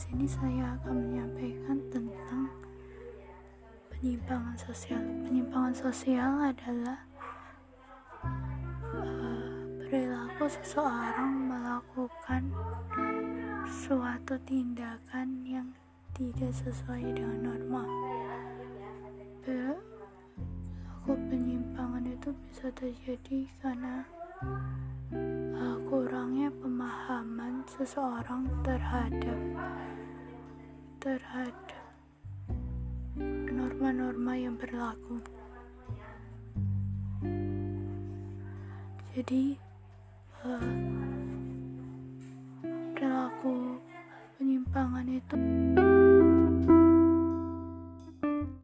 sini saya akan menyampaikan tentang penyimpangan sosial. Penyimpangan sosial adalah uh, perilaku seseorang melakukan suatu tindakan yang tidak sesuai dengan norma. Perilaku penyimpangan itu bisa terjadi karena uh, kurangnya pemahaman seseorang terhadap terhadap norma-norma yang berlaku. Jadi uh, perilaku penyimpangan itu